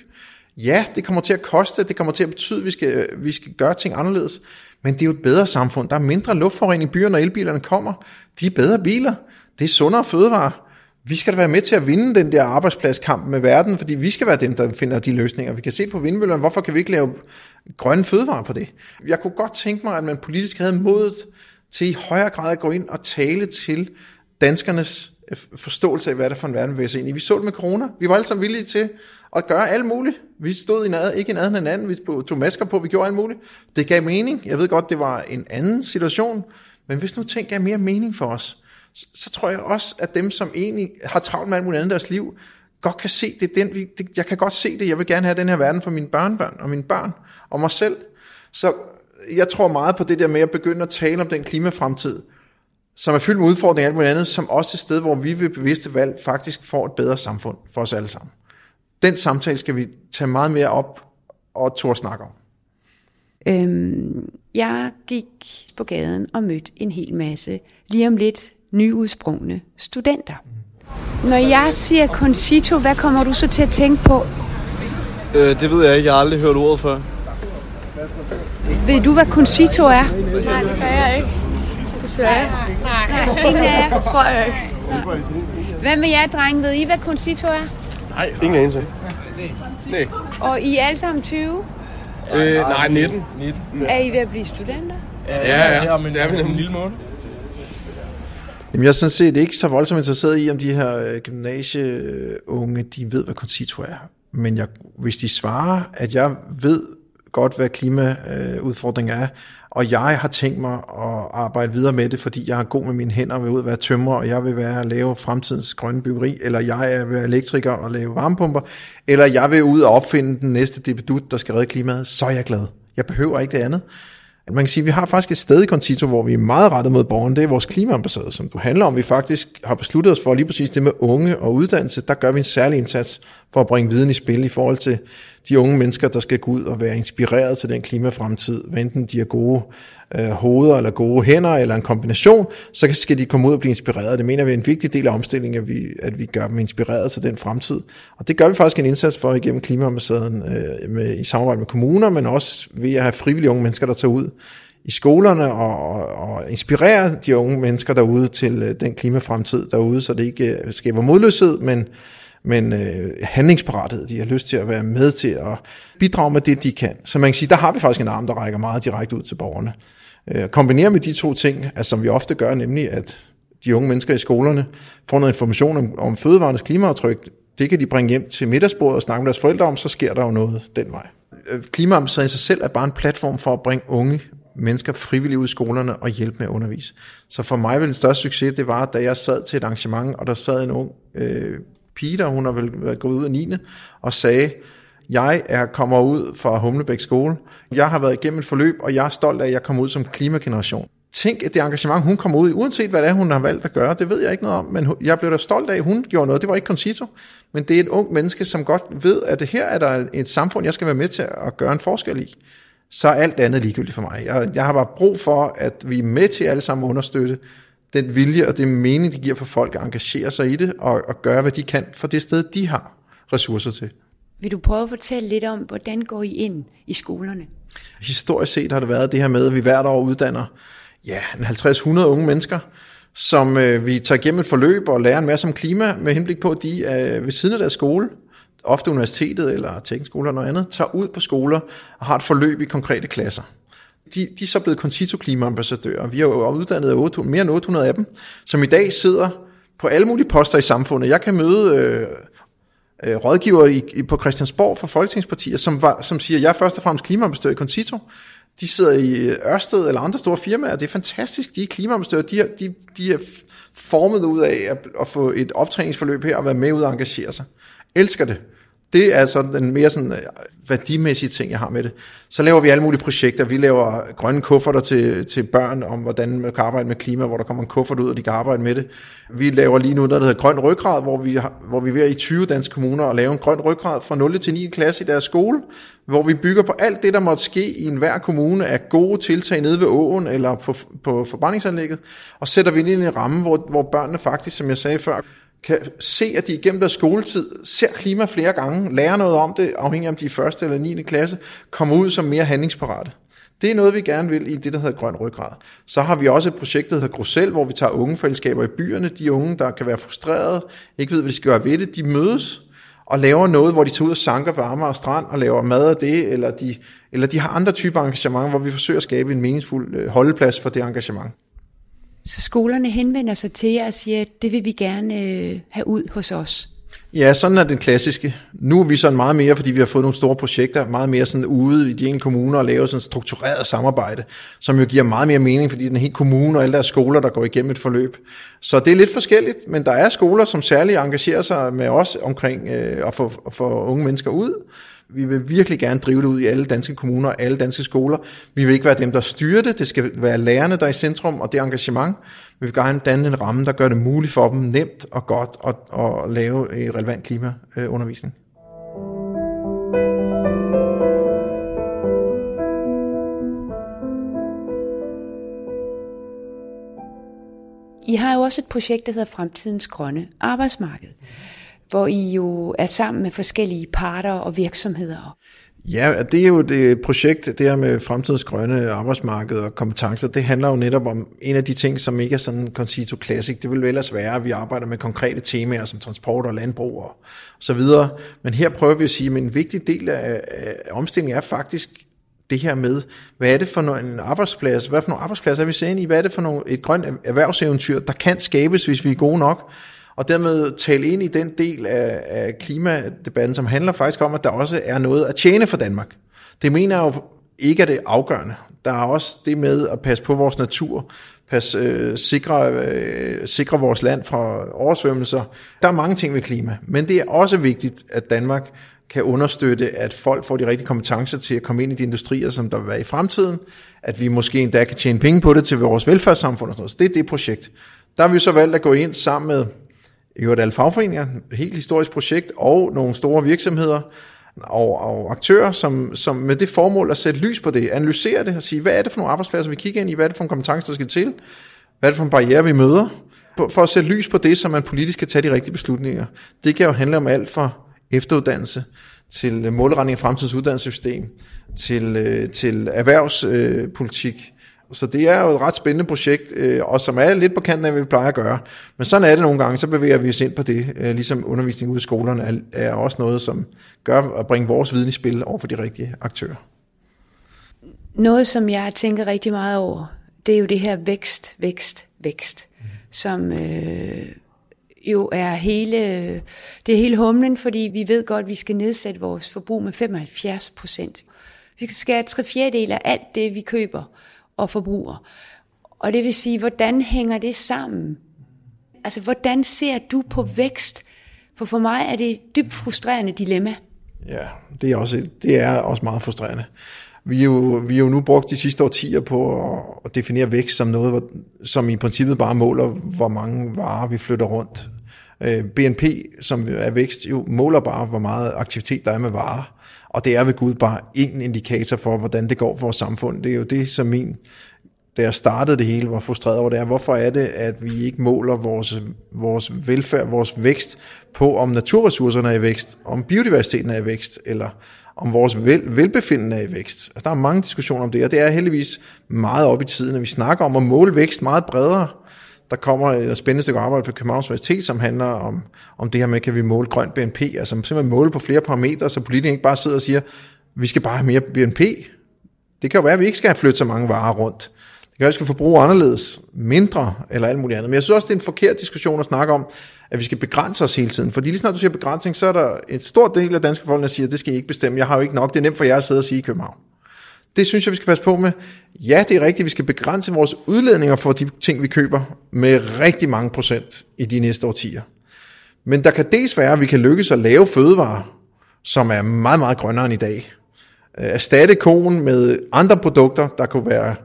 Ja, det kommer til at koste, det kommer til at betyde, at vi skal, øh, vi skal gøre ting anderledes. Men det er jo et bedre samfund. Der er mindre luftforurening i byerne, når elbilerne kommer. De er bedre biler. Det er sundere fødevarer vi skal da være med til at vinde den der arbejdspladskamp med verden, fordi vi skal være dem, der finder de løsninger. Vi kan se på vindmøllerne, hvorfor kan vi ikke lave grønne fødevarer på det? Jeg kunne godt tænke mig, at man politisk havde modet til i højere grad at gå ind og tale til danskernes øh, forståelse af, hvad det er for en verden, vi vil se ind i. Vi så det med corona. Vi var alle sammen villige til at gøre alt muligt. Vi stod i nad, ikke i nærheden en anden. vi tog masker på, vi gjorde alt muligt. Det gav mening. Jeg ved godt, det var en anden situation, men hvis nu ting gav mere mening for os, så, så tror jeg også, at dem, som egentlig har travlt med alt muligt andet i deres liv, godt kan se det. Den, det. Jeg kan godt se det. Jeg vil gerne have den her verden for mine børnebørn og mine børn og mig selv. Så jeg tror meget på det der med at begynde at tale om den klimafremtid, som er fyldt med udfordringer og alt muligt andet, som også et sted, hvor vi ved bevidste valg faktisk får et bedre samfund for os alle sammen. Den samtale skal vi tage meget mere op og turde snakke om. Øhm, jeg gik på gaden og mødte en hel masse. Lige om lidt nyudsprungne studenter. Når jeg siger concito, hvad kommer du så til at tænke på? Øh, det ved jeg ikke. Jeg har aldrig hørt ordet før. Ved du, hvad concito er? Nej, det gør jeg ikke. Desværre. Nej, nej. ingen af jer. tror jeg ikke. Hvad med jer, drenge? Ved I, hvad concito er? Nej, ingen anelse. Nej. Og I er alle sammen 20? Øh, nej, 19. 19. Er I ved at blive studenter? Ja, ja, ja. Det er vi nemlig en lille måned. Jamen, jeg er sådan set ikke så voldsomt interesseret i, om de her øh, gymnasieunge, de ved, hvad concito er. Men jeg, hvis de svarer, at jeg ved godt, hvad klimaudfordringen er, og jeg har tænkt mig at arbejde videre med det, fordi jeg er god med mine hænder og vil ud at være tømrer, og jeg vil være at lave fremtidens grønne byggeri, eller jeg er være elektriker og lave varmepumper, eller jeg vil ud og opfinde den næste debedut, der skal redde klimaet, så er jeg glad. Jeg behøver ikke det andet. Man kan sige, at vi har faktisk et sted i Concito, hvor vi er meget rettet mod borgerne, Det er vores klimaambassade, som du handler om. Vi faktisk har besluttet os for lige præcis det med unge og uddannelse. Der gør vi en særlig indsats for at bringe viden i spil i forhold til de unge mennesker, der skal gå ud og være inspireret til den klimafremtid. Hvad enten de er gode øh, hoveder eller gode hænder eller en kombination, så skal de komme ud og blive inspireret. Det mener vi er en vigtig del af omstillingen, at vi, at vi gør dem inspireret til den fremtid. Og det gør vi faktisk en indsats for igennem Klimaambassaden øh, med, i samarbejde med kommuner, men også ved at have frivillige unge mennesker, der tager ud i skolerne og, og, og inspirere de unge mennesker derude til øh, den klimafremtid derude, så det ikke øh, skaber modløshed, men men øh, handlingsparathed, de har lyst til at være med til at bidrage med det, de kan. Så man kan sige, der har vi faktisk en arm, der rækker meget direkte ud til borgerne. Øh, kombinere med de to ting, altså, som vi ofte gør, nemlig at de unge mennesker i skolerne får noget information om, om fødevarenes klimaaftryk, det kan de bringe hjem til middagsbordet og snakke med deres forældre om, så sker der jo noget den vej. Øh, Klimaambassaden i sig selv er bare en platform for at bringe unge mennesker frivilligt ud i skolerne og hjælpe med at undervise. Så for mig vil den største succes, det var, da jeg sad til et arrangement, og der sad en ung øh, pige, der hun har vel været gået ud af 9. og sagde, jeg er kommer ud fra Humlebæk skole. Jeg har været igennem et forløb, og jeg er stolt af, at jeg kommer ud som klimageneration. Tænk, at det engagement, hun kommer ud i, uanset hvad det er, hun har valgt at gøre, det ved jeg ikke noget om, men jeg blev da stolt af, at hun gjorde noget. Det var ikke Concito, men det er et ung menneske, som godt ved, at det her er der et samfund, jeg skal være med til at gøre en forskel i. Så er alt andet ligegyldigt for mig. Jeg, jeg har bare brug for, at vi er med til alle sammen at understøtte den vilje og det mening, det giver for folk at engagere sig i det og, og gøre, hvad de kan for det sted, de har ressourcer til. Vil du prøve at fortælle lidt om, hvordan går I ind i skolerne? Historisk set har det været det her med, at vi hvert år uddanner ja, en 50-100 unge mennesker, som øh, vi tager igennem et forløb og lærer en masse om klima, med henblik på, at de er ved siden af deres skole, ofte universitetet eller teknisk skole eller noget andet, tager ud på skoler og har et forløb i konkrete klasser. De, de er så blevet Concito Klimaambassadører. Vi har jo uddannet 800, mere end 800 af dem, som i dag sidder på alle mulige poster i samfundet. Jeg kan møde øh, øh, rådgiver i, i, på Christiansborg for folketingspartier, som, var, som siger, jeg er først og fremmest klimaambassadør i Concito. De sidder i øh, Ørsted eller andre store firmaer, det er fantastisk, de er klimaambassadører, de er, de, de er formet ud af at, at få et optræningsforløb her og være med ud og engagere sig. Elsker det. Det er sådan den mere sådan øh, værdimæssige ting, jeg har med det. Så laver vi alle mulige projekter. Vi laver grønne kufferter til, til børn om, hvordan man kan arbejde med klima, hvor der kommer en kuffert ud, og de kan arbejde med det. Vi laver lige nu noget, der hedder Grøn Ryggrad, hvor vi, har, hvor vi er ved i 20 danske kommuner og lave en grøn ryggrad fra 0. til 9. klasse i deres skole, hvor vi bygger på alt det, der måtte ske i enhver kommune af gode tiltag nede ved åen eller på, på forbrændingsanlægget, og sætter vi ind i en ramme, hvor, hvor børnene faktisk, som jeg sagde før, kan se, at de igennem deres skoletid ser klima flere gange, lærer noget om det, afhængig om de er første eller 9. klasse, kommer ud som mere handlingsparate. Det er noget, vi gerne vil i det, der hedder Grøn Ryggrad. Så har vi også et projekt, der hedder Grussel, hvor vi tager ungefællesskaber i byerne. De unge, der kan være frustrerede, ikke ved, hvad de skal gøre ved det, de mødes og laver noget, hvor de tager ud og sanker på Amager og Strand og laver mad af det, eller de, eller de har andre typer engagement, hvor vi forsøger at skabe en meningsfuld øh, holdeplads for det engagement. Så skolerne henvender sig til jer og siger, at det vil vi gerne øh, have ud hos os. Ja, sådan er den klassiske. Nu er vi sådan meget mere, fordi vi har fået nogle store projekter, meget mere sådan ude i de enkelte kommuner og lave sådan struktureret samarbejde, som jo giver meget mere mening, fordi den hele kommune og alle deres skoler, der går igennem et forløb. Så det er lidt forskelligt, men der er skoler, som særligt engagerer sig med os omkring øh, at få, at få unge mennesker ud. Vi vil virkelig gerne drive det ud i alle danske kommuner og alle danske skoler. Vi vil ikke være dem, der styrer det. Det skal være lærerne, der er i centrum, og det engagement. Vi vil gerne danne en ramme, der gør det muligt for dem nemt og godt at, at lave relevant klimaundervisning. I har jo også et projekt, der hedder Fremtidens Grønne Arbejdsmarked hvor I jo er sammen med forskellige parter og virksomheder. Ja, det er jo det projekt, det her med fremtidens grønne arbejdsmarked og kompetencer, det handler jo netop om en af de ting, som ikke er sådan concito classic. Det vil vel ellers være, at vi arbejder med konkrete temaer som transport og landbrug og så videre. Men her prøver vi at sige, at en vigtig del af, af omstillingen er faktisk det her med, hvad er det for en arbejdsplads, hvad for nogle arbejdspladser er vi ser ind i, hvad er det for nogle, et grønt erhvervseventyr, der kan skabes, hvis vi er gode nok, og dermed tale ind i den del af, af klimadebatten, som handler faktisk om, at der også er noget at tjene for Danmark. Det mener jeg jo ikke er det afgørende. Der er også det med at passe på vores natur, passe, øh, sikre, øh, sikre vores land fra oversvømmelser. Der er mange ting ved klima, men det er også vigtigt, at Danmark kan understøtte, at folk får de rigtige kompetencer til at komme ind i de industrier, som der vil være i fremtiden, at vi måske endda kan tjene penge på det til vores velfærdssamfund og sådan noget. Så det er det projekt. Der har vi så valgt at gå ind sammen med i øvrigt alle fagforeninger, et helt historisk projekt, og nogle store virksomheder og, og aktører, som, som med det formål at sætte lys på det, analysere det og sige, hvad er det for nogle arbejdspladser, vi kigger ind i, hvad er det for en kompetence, der skal til, hvad er det for en barriere, vi møder, for at sætte lys på det, så man politisk kan tage de rigtige beslutninger. Det kan jo handle om alt fra efteruddannelse, til målretning af fremtidens uddannelsessystem, til, øh, til erhvervspolitik, så det er jo et ret spændende projekt, øh, og som er lidt på kanten af, hvad vi plejer at gøre. Men sådan er det nogle gange, så bevæger vi os ind på det. Øh, ligesom undervisning ude i skolerne er, er også noget, som gør at bringe vores viden i spil over for de rigtige aktører. Noget, som jeg tænker rigtig meget over, det er jo det her vækst, vækst, vækst, mm. som øh, jo er hele, det er hele humlen, fordi vi ved godt, at vi skal nedsætte vores forbrug med 75 procent. Vi skal skære tre fjerdedel af alt det, vi køber og forbruger. Og det vil sige, hvordan hænger det sammen? Altså, hvordan ser du på vækst? For for mig er det et dybt frustrerende dilemma. Ja, det er også, det er også meget frustrerende. Vi er, jo, vi er jo nu brugt de sidste årtier på at definere vækst som noget, som i princippet bare måler, hvor mange varer vi flytter rundt. Øh, BNP, som er vækst, jo måler bare, hvor meget aktivitet der er med varer. Og det er ved Gud bare en indikator for, hvordan det går for vores samfund. Det er jo det, som min, da jeg startede det hele, var frustreret over, det er, hvorfor er det, at vi ikke måler vores, vores velfærd, vores vækst på, om naturressourcerne er i vækst, om biodiversiteten er i vækst, eller om vores vel, velbefindende er i vækst. Altså, der er mange diskussioner om det, og det er heldigvis meget op i tiden, at vi snakker om at måle vækst meget bredere der kommer et spændende stykke arbejde fra Københavns Universitet, som handler om, om det her med, kan vi måle grøn BNP, altså simpelthen måle på flere parametre, så politikerne ikke bare sidder og siger, vi skal bare have mere BNP. Det kan jo være, at vi ikke skal have flyttet så mange varer rundt. Det kan være, at vi skal forbruge anderledes, mindre eller alt muligt andet. Men jeg synes også, det er en forkert diskussion at snakke om, at vi skal begrænse os hele tiden. Fordi lige snart du siger begrænsning, så er der en stor del af danske folk, der siger, at det skal I ikke bestemme. Jeg har jo ikke nok. Det er nemt for jer at sidde og sige i København. Det synes jeg, vi skal passe på med. Ja, det er rigtigt, vi skal begrænse vores udledninger for de ting, vi køber, med rigtig mange procent i de næste årtier. Men der kan dels være, at vi kan lykkes at lave fødevarer, som er meget, meget grønnere end i dag. Øh, erstatte konen med andre produkter, der kunne være,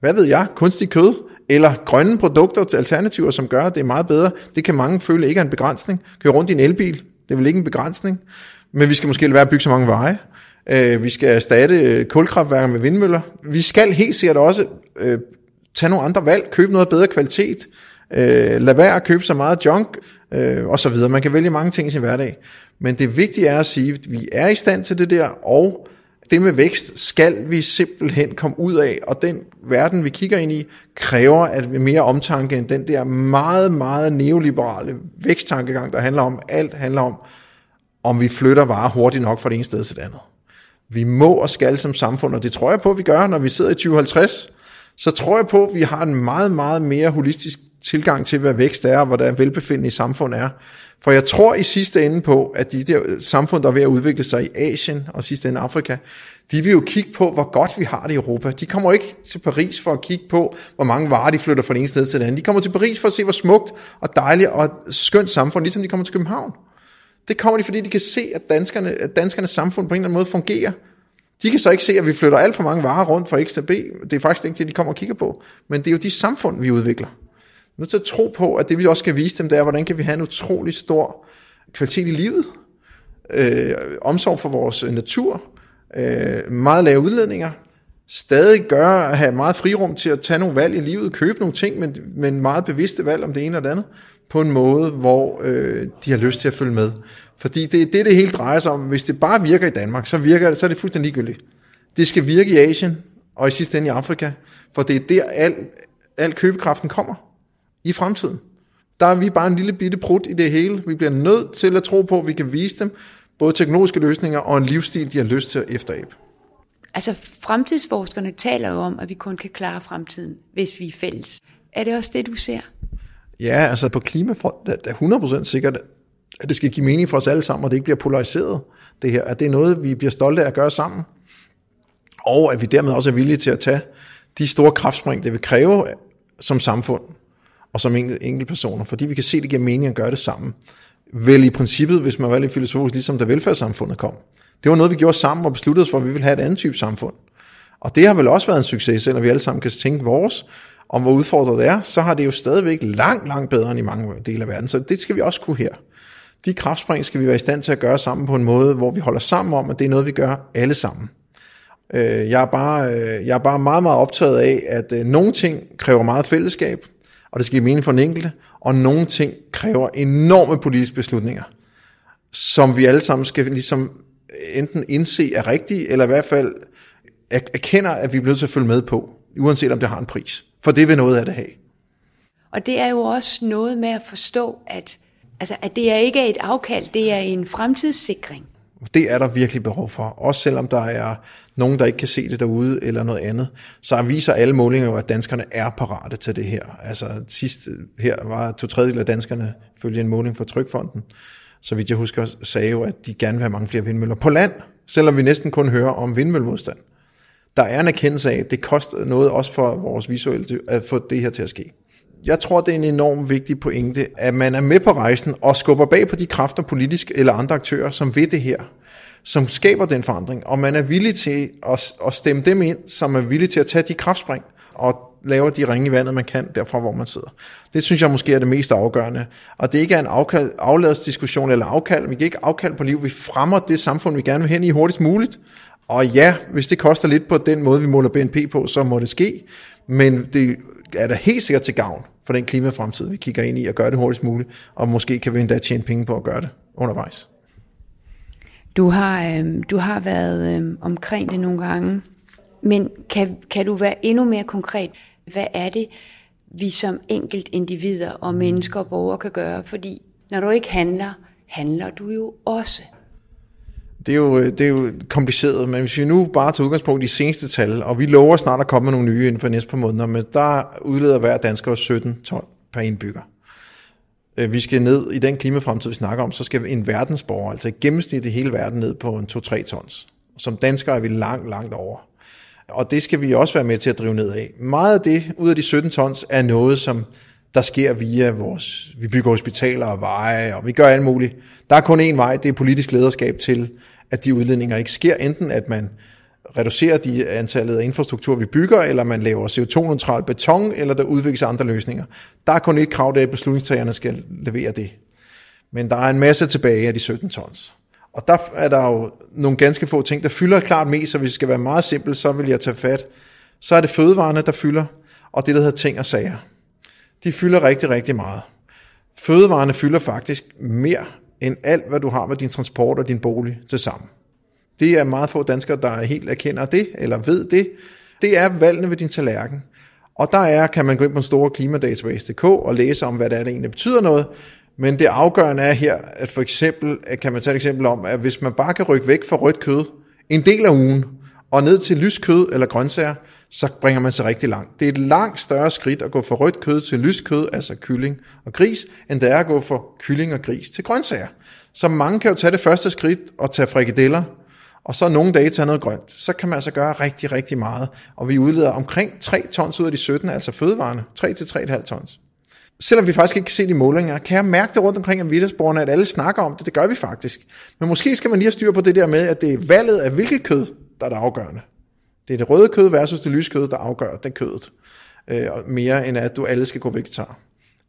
hvad ved jeg, kunstig kød, eller grønne produkter til alternativer, som gør, at det er meget bedre. Det kan mange føle ikke er en begrænsning. Køre rundt i en elbil, det er vel ikke en begrænsning. Men vi skal måske lade være at bygge så mange veje. Øh, vi skal erstatte øh, kulkraftværker med vindmøller. Vi skal helt sikkert også øh, tage nogle andre valg, købe noget bedre kvalitet, øh, lade være at købe så meget junk, øh, og så videre. Man kan vælge mange ting i sin hverdag. Men det vigtige er at sige, at vi er i stand til det der, og det med vækst skal vi simpelthen komme ud af, og den verden, vi kigger ind i, kræver at vi mere omtanke end den der meget, meget neoliberale væksttankegang, der handler om, alt handler om, om vi flytter varer hurtigt nok fra det ene sted til det andet. Vi må og skal som samfund, og det tror jeg på, at vi gør, når vi sidder i 2050, så tror jeg på, at vi har en meget, meget mere holistisk tilgang til, hvad vækst er, og hvad der velbefindende i samfund er. For jeg tror i sidste ende på, at de der samfund, der er ved at udvikle sig i Asien og sidste ende Afrika, de vil jo kigge på, hvor godt vi har det i Europa. De kommer ikke til Paris for at kigge på, hvor mange varer de flytter fra det ene sted til det andet. De kommer til Paris for at se, hvor smukt og dejligt og skønt samfund, ligesom de kommer til København. Det kommer de, fordi de kan se, at, danskerne, at danskernes samfund på en eller anden måde fungerer. De kan så ikke se, at vi flytter alt for mange varer rundt fra X til B. Det er faktisk ikke det, de kommer og kigger på. Men det er jo de samfund, vi udvikler. Vi er nødt til at tro på, at det vi også skal vise dem, det er, hvordan kan vi have en utrolig stor kvalitet i livet. Øh, omsorg for vores øh, natur. Øh, meget lave udledninger. Stadig gøre at have meget frirum til at tage nogle valg i livet, købe nogle ting, men, men meget bevidste valg om det ene og det andet, på en måde, hvor øh, de har lyst til at følge med. Fordi det er det, det hele drejer sig om. Hvis det bare virker i Danmark, så, virker det, så er det fuldstændig ligegyldigt. Det skal virke i Asien, og i sidste ende i Afrika, for det er der, al, al købekraften kommer i fremtiden. Der er vi bare en lille bitte prut i det hele. Vi bliver nødt til at tro på, at vi kan vise dem både teknologiske løsninger og en livsstil, de har lyst til at efterabe. Altså fremtidsforskerne taler jo om, at vi kun kan klare fremtiden, hvis vi er fælles. Er det også det, du ser? Ja, altså på klimafront er 100% sikkert, at det skal give mening for os alle sammen, og det ikke bliver polariseret, det her. At det er noget, vi bliver stolte af at gøre sammen. Og at vi dermed også er villige til at tage de store kraftspring, det vil kræve som samfund og som enkelte personer, fordi vi kan se, at det giver mening at gøre det sammen. Vel i princippet, hvis man var lidt filosofisk, ligesom da velfærdssamfundet kom. Det var noget, vi gjorde sammen og besluttede os for, at vi ville have et andet type samfund. Og det har vel også været en succes, selvom vi alle sammen kan tænke vores, om hvor udfordret det er, så har det jo stadigvæk langt, langt bedre end i mange dele af verden. Så det skal vi også kunne her. De kraftspring skal vi være i stand til at gøre sammen på en måde, hvor vi holder sammen om, at det er noget, vi gør alle sammen. Øh, jeg er bare, øh, jeg er bare meget, meget optaget af, at øh, nogle ting kræver meget fællesskab, og det skal give mening for den enkelte, og nogle ting kræver enorme politiske beslutninger, som vi alle sammen skal ligesom enten indse er rigtige, eller i hvert fald erkender, at vi er nødt til at følge med på, uanset om det har en pris. For det vil noget af det have. Og det er jo også noget med at forstå, at, altså, at det er ikke et afkald, det er en fremtidssikring. Det er der virkelig behov for. Også selvom der er nogen, der ikke kan se det derude eller noget andet, så viser alle målinger jo, at danskerne er parate til det her. Altså sidst her var to tredjedel af danskerne, følge en måling fra Trykfonden, så vidt jeg husker, sagde jo, at de gerne vil have mange flere vindmøller på land, selvom vi næsten kun hører om vindmøllemodstand. Der er en erkendelse af, at det koster noget også for vores visuelle at få det her til at ske. Jeg tror, det er en enorm vigtig pointe, at man er med på rejsen og skubber bag på de kræfter, politisk eller andre aktører, som ved det her, som skaber den forandring, og man er villig til at, at stemme dem ind, som er villige til at tage de kraftspring og lave de ringe i vandet, man kan, derfra hvor man sidder. Det synes jeg måske er det mest afgørende. Og det ikke er en afkald, afladsdiskussion eller afkald. Vi kan ikke afkald på liv. Vi fremmer det samfund, vi gerne vil hen i hurtigst muligt. Og ja, hvis det koster lidt på den måde, vi måler BNP på, så må det ske. Men det er da helt sikkert til gavn for den klimafremtid, vi kigger ind i, at gøre det hurtigst muligt. Og måske kan vi endda tjene penge på at gøre det undervejs. Du har, øh, du har været øh, omkring det nogle gange, men kan, kan du være endnu mere konkret? Hvad er det, vi som enkelt individer og mennesker og borgere kan gøre, fordi når du ikke handler, handler du jo også. Det er, jo, øh, det er jo kompliceret, men hvis vi nu bare tager udgangspunkt i de seneste tal, og vi lover snart at komme med nogle nye inden for næste par måneder, men der udleder hver dansker 17 ton per indbygger. Øh, vi skal ned i den klimafremtid, vi snakker om, så skal en verdensborger, altså i gennemsnit i hele verden, ned på en 2-3 tons. Som danskere er vi langt, langt over. Og det skal vi også være med til at drive ned af. Meget af det, ud af de 17 tons, er noget, som der sker via vores, vi bygger hospitaler og veje, og vi gør alt muligt. Der er kun én vej, det er politisk lederskab til, at de udledninger ikke sker. Enten at man reducerer de antallet af infrastruktur, vi bygger, eller man laver CO2-neutral beton, eller der udvikles andre løsninger. Der er kun et krav, det er, at beslutningstagerne skal levere det. Men der er en masse tilbage af de 17 tons. Og der er der jo nogle ganske få ting, der fylder klart mest, så hvis det skal være meget simpelt, så vil jeg tage fat. Så er det fødevarene, der fylder, og det, der hedder ting og sager. De fylder rigtig, rigtig meget. Fødevarene fylder faktisk mere end alt, hvad du har med din transport og din bolig til sammen. Det er meget få danskere, der helt erkender det, eller ved det. Det er valgene ved din tallerken. Og der er, kan man gå ind på en store klimadatabase.dk og læse om, hvad det er, der egentlig betyder noget. Men det afgørende er her, at for eksempel, kan man tage et eksempel om, at hvis man bare kan rykke væk fra rødt kød en del af ugen, og ned til lyskød eller grøntsager, så bringer man sig rigtig langt. Det er et langt større skridt at gå fra rødt kød til lyskød, altså kylling og gris, end det er at gå fra kylling og gris til grøntsager. Så mange kan jo tage det første skridt og tage frikadeller, og så nogle dage tage noget grønt. Så kan man altså gøre rigtig, rigtig meget. Og vi udleder omkring 3 tons ud af de 17, altså fødevarene. 3 til 3,5 tons. Selvom vi faktisk ikke kan se de målinger, kan jeg mærke det rundt omkring af vidtighedsborgerne, at alle snakker om det. Det gør vi faktisk. Men måske skal man lige have styr på det der med, at det er valget af hvilket kød, der er det afgørende. Det er det røde kød versus det lyse kød, der afgør det kødet. Øh, mere end at du alle skal gå vegetar.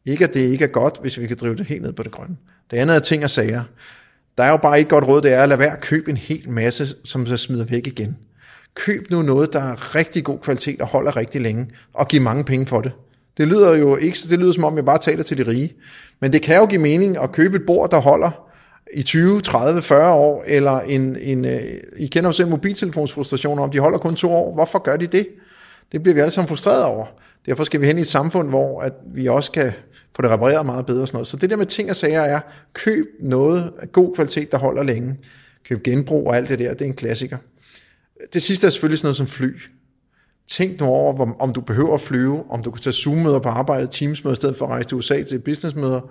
Ikke at det ikke er godt, hvis vi kan drive det helt ned på det grønne. Det andet er ting og sager. Der er jo bare et godt råd, det er at lade være at købe en hel masse, som så smider væk igen. Køb nu noget, der er rigtig god kvalitet og holder rigtig længe, og giv mange penge for det. Det lyder jo ikke, det lyder som om, jeg bare taler til de rige. Men det kan jo give mening at købe et bord, der holder i 20, 30, 40 år, eller en, en øh, I kender jo selv mobiltelefonsfrustrationer om, de holder kun to år. Hvorfor gør de det? Det bliver vi alle sammen frustreret over. Derfor skal vi hen i et samfund, hvor at vi også kan få det repareret meget bedre og sådan noget. Så det der med ting og sager er, køb noget af god kvalitet, der holder længe. Køb genbrug og alt det der, det er en klassiker. Det sidste er selvfølgelig sådan noget som fly. Tænk nu over, om du behøver at flyve, om du kan tage Zoom-møder på arbejde, Teams-møder, i stedet for at rejse til USA til businessmøder.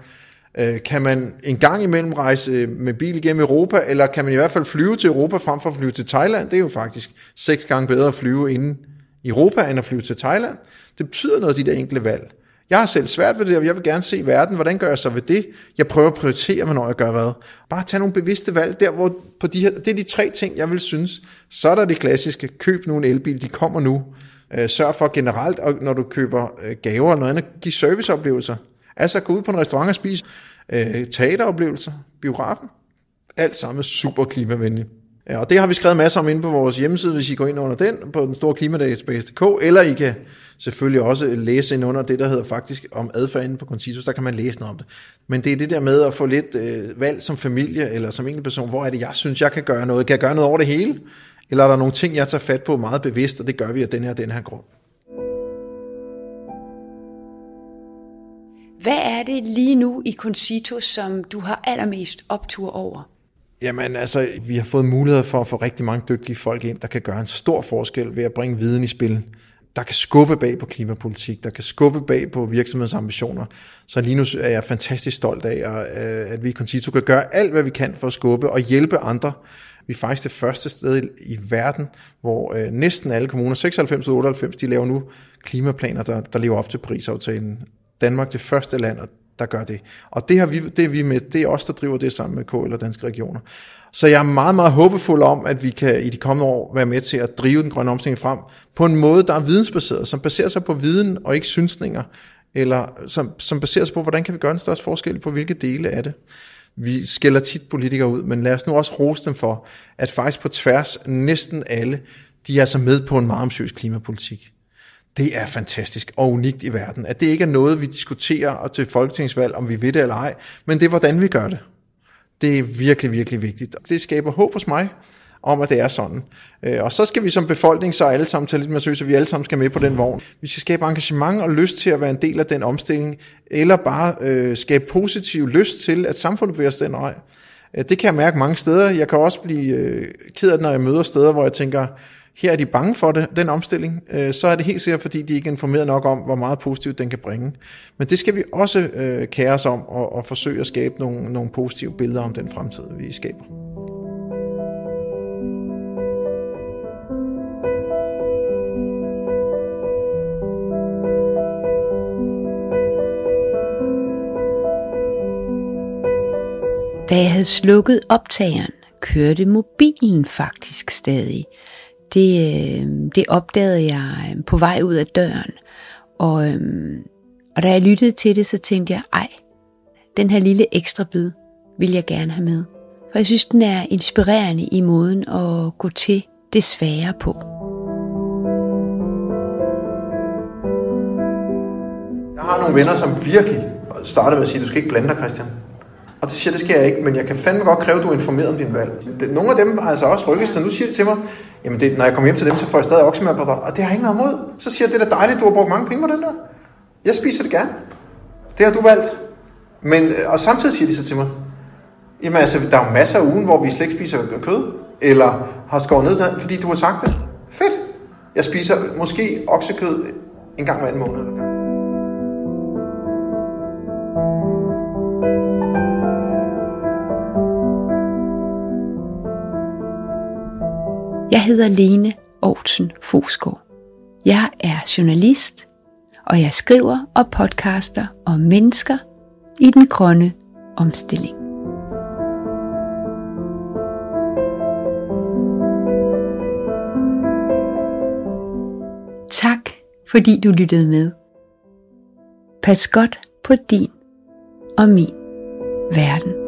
Øh, kan man en gang imellem rejse øh, med bil igennem Europa, eller kan man i hvert fald flyve til Europa frem for at flyve til Thailand? Det er jo faktisk seks gange bedre at flyve inden i Europa, end at flyve til Thailand. Det betyder noget, de der enkle valg. Jeg har selv svært ved det, og jeg vil gerne se verden. Hvordan gør jeg så ved det? Jeg prøver at prioritere, hvornår jeg gør hvad. Bare tage nogle bevidste valg, der hvor på de her, det er de tre ting, jeg vil synes. Så er der det klassiske, køb nu en elbil, de kommer nu. Øh, sørg for generelt, og når du køber øh, gaver eller noget andet, give serviceoplevelser. Altså gå ud på en restaurant og spise øh, teateroplevelser, biografen. Alt sammen super klimavenligt. Ja, og det har vi skrevet masser om inde på vores hjemmeside, hvis I går ind under den, på den store klimadatabase.dk, eller I kan selvfølgelig også læse ind under det, der hedder faktisk om adfærd inde på Concisus, der kan man læse noget om det. Men det er det der med at få lidt øh, valg som familie, eller som enkelt person, hvor er det, jeg synes, jeg kan gøre noget? Kan jeg gøre noget over det hele? Eller er der nogle ting, jeg tager fat på meget bevidst, og det gør vi af den her den her grund? Hvad er det lige nu i Concito, som du har allermest optur over? Jamen altså, vi har fået mulighed for at få rigtig mange dygtige folk ind, der kan gøre en stor forskel ved at bringe viden i spil. Der kan skubbe bag på klimapolitik, der kan skubbe bag på virksomhedsambitioner. Så lige nu er jeg fantastisk stolt af, øh, at vi i Concito kan gøre alt, hvad vi kan for at skubbe og hjælpe andre. Vi er faktisk det første sted i verden, hvor øh, næsten alle kommuner, 96 98, de laver nu klimaplaner, der, der lever op til Paris-aftalen. Danmark det første land, der gør det. Og det, har vi, det er vi med, det er os, der driver det sammen med KL og Danske Regioner. Så jeg er meget, meget håbefuld om, at vi kan i de kommende år være med til at drive den grønne omstilling frem på en måde, der er vidensbaseret, som baserer sig på viden og ikke synsninger, eller som, som baserer sig på, hvordan kan vi gøre en størst forskel på hvilke dele af det. Vi skælder tit politikere ud, men lad os nu også rose dem for, at faktisk på tværs næsten alle, de er så med på en meget ambitiøs klimapolitik. Det er fantastisk og unikt i verden, at det ikke er noget, vi diskuterer og til folketingsvalg, om vi ved det eller ej, men det er, hvordan vi gør det. Det er virkelig, virkelig vigtigt. Det skaber håb hos mig, om, at det er sådan. Øh, og så skal vi som befolkning så alle sammen tage lidt mere seriøst, at vi alle sammen skal med på den vogn. Vi skal skabe engagement og lyst til at være en del af den omstilling, eller bare øh, skabe positiv lyst til, at samfundet bevæger sig den vej. Øh, det kan jeg mærke mange steder. Jeg kan også blive øh, ked af det, når jeg møder steder, hvor jeg tænker, her er de bange for det, den omstilling, øh, så er det helt sikkert, fordi de ikke er informeret nok om, hvor meget positivt den kan bringe. Men det skal vi også øh, kære os om og, og forsøge at skabe nogle, nogle positive billeder om den fremtid, vi skaber. Da jeg havde slukket optageren, kørte mobilen faktisk stadig. Det, øh, det opdagede jeg øh, på vej ud af døren. Og, øh, og da jeg lyttede til det, så tænkte jeg, ej, den her lille ekstra bid vil jeg gerne have med. For jeg synes, den er inspirerende i måden at gå til det svære på. Jeg har nogle venner, som virkelig startede med at sige, du skal ikke blande dig, Christian. Og det siger, det skal jeg ikke, men jeg kan fandme godt kræve, at du er informeret om din valg. Det, nogle af dem har altså også rykket, så nu siger det til mig, jamen det, når jeg kommer hjem til dem, så får jeg stadig oksemad på dig, og det har jeg ikke noget imod. Så siger jeg, det er da dejligt, du har brugt mange penge på den der. Jeg spiser det gerne. Det har du valgt. Men, øh, og samtidig siger de så til mig, jamen altså, der er jo masser af ugen, hvor vi slet ikke spiser kød, eller har skåret ned, fordi du har sagt det. Fedt. Jeg spiser måske oksekød en gang hver anden måned. Eller Jeg hedder Lene Aarhusen Fosgaard. Jeg er journalist, og jeg skriver og podcaster om mennesker i den grønne omstilling. Tak fordi du lyttede med. Pas godt på din og min verden.